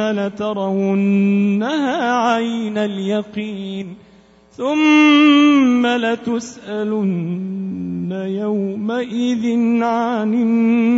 لترونها عين اليقين ثم لتسألن يومئذ عن النعيم